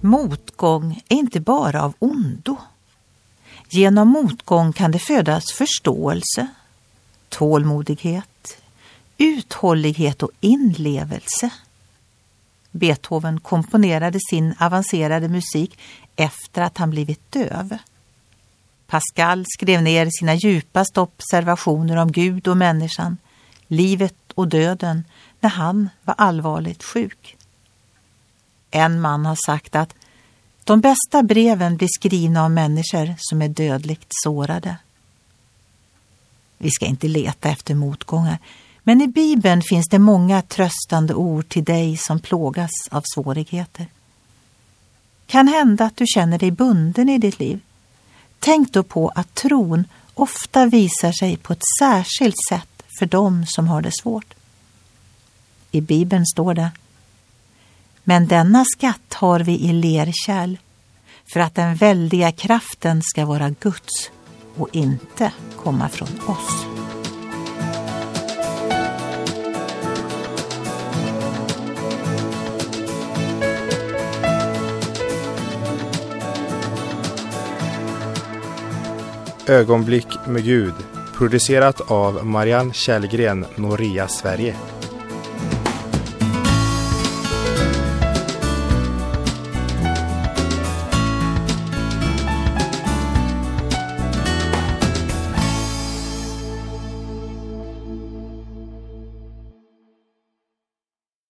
Motgång är inte bara av ondo. Genom motgång kan det födas förståelse, tålmodighet, uthållighet och inlevelse. Beethoven komponerade sin avancerade musik efter att han blivit döv. Pascal skrev ner sina djupaste observationer om Gud och människan, livet och döden, när han var allvarligt sjuk. En man har sagt att de bästa breven blir skrivna av människor som är dödligt sårade. Vi ska inte leta efter motgångar, men i Bibeln finns det många tröstande ord till dig som plågas av svårigheter. Kan hända att du känner dig bunden i ditt liv. Tänk då på att tron ofta visar sig på ett särskilt sätt för dem som har det svårt. I Bibeln står det men denna skatt har vi i lerkärl för att den väldiga kraften ska vara Guds och inte komma från oss. Ögonblick med Gud producerat av Marianne Källgren, Noria Sverige.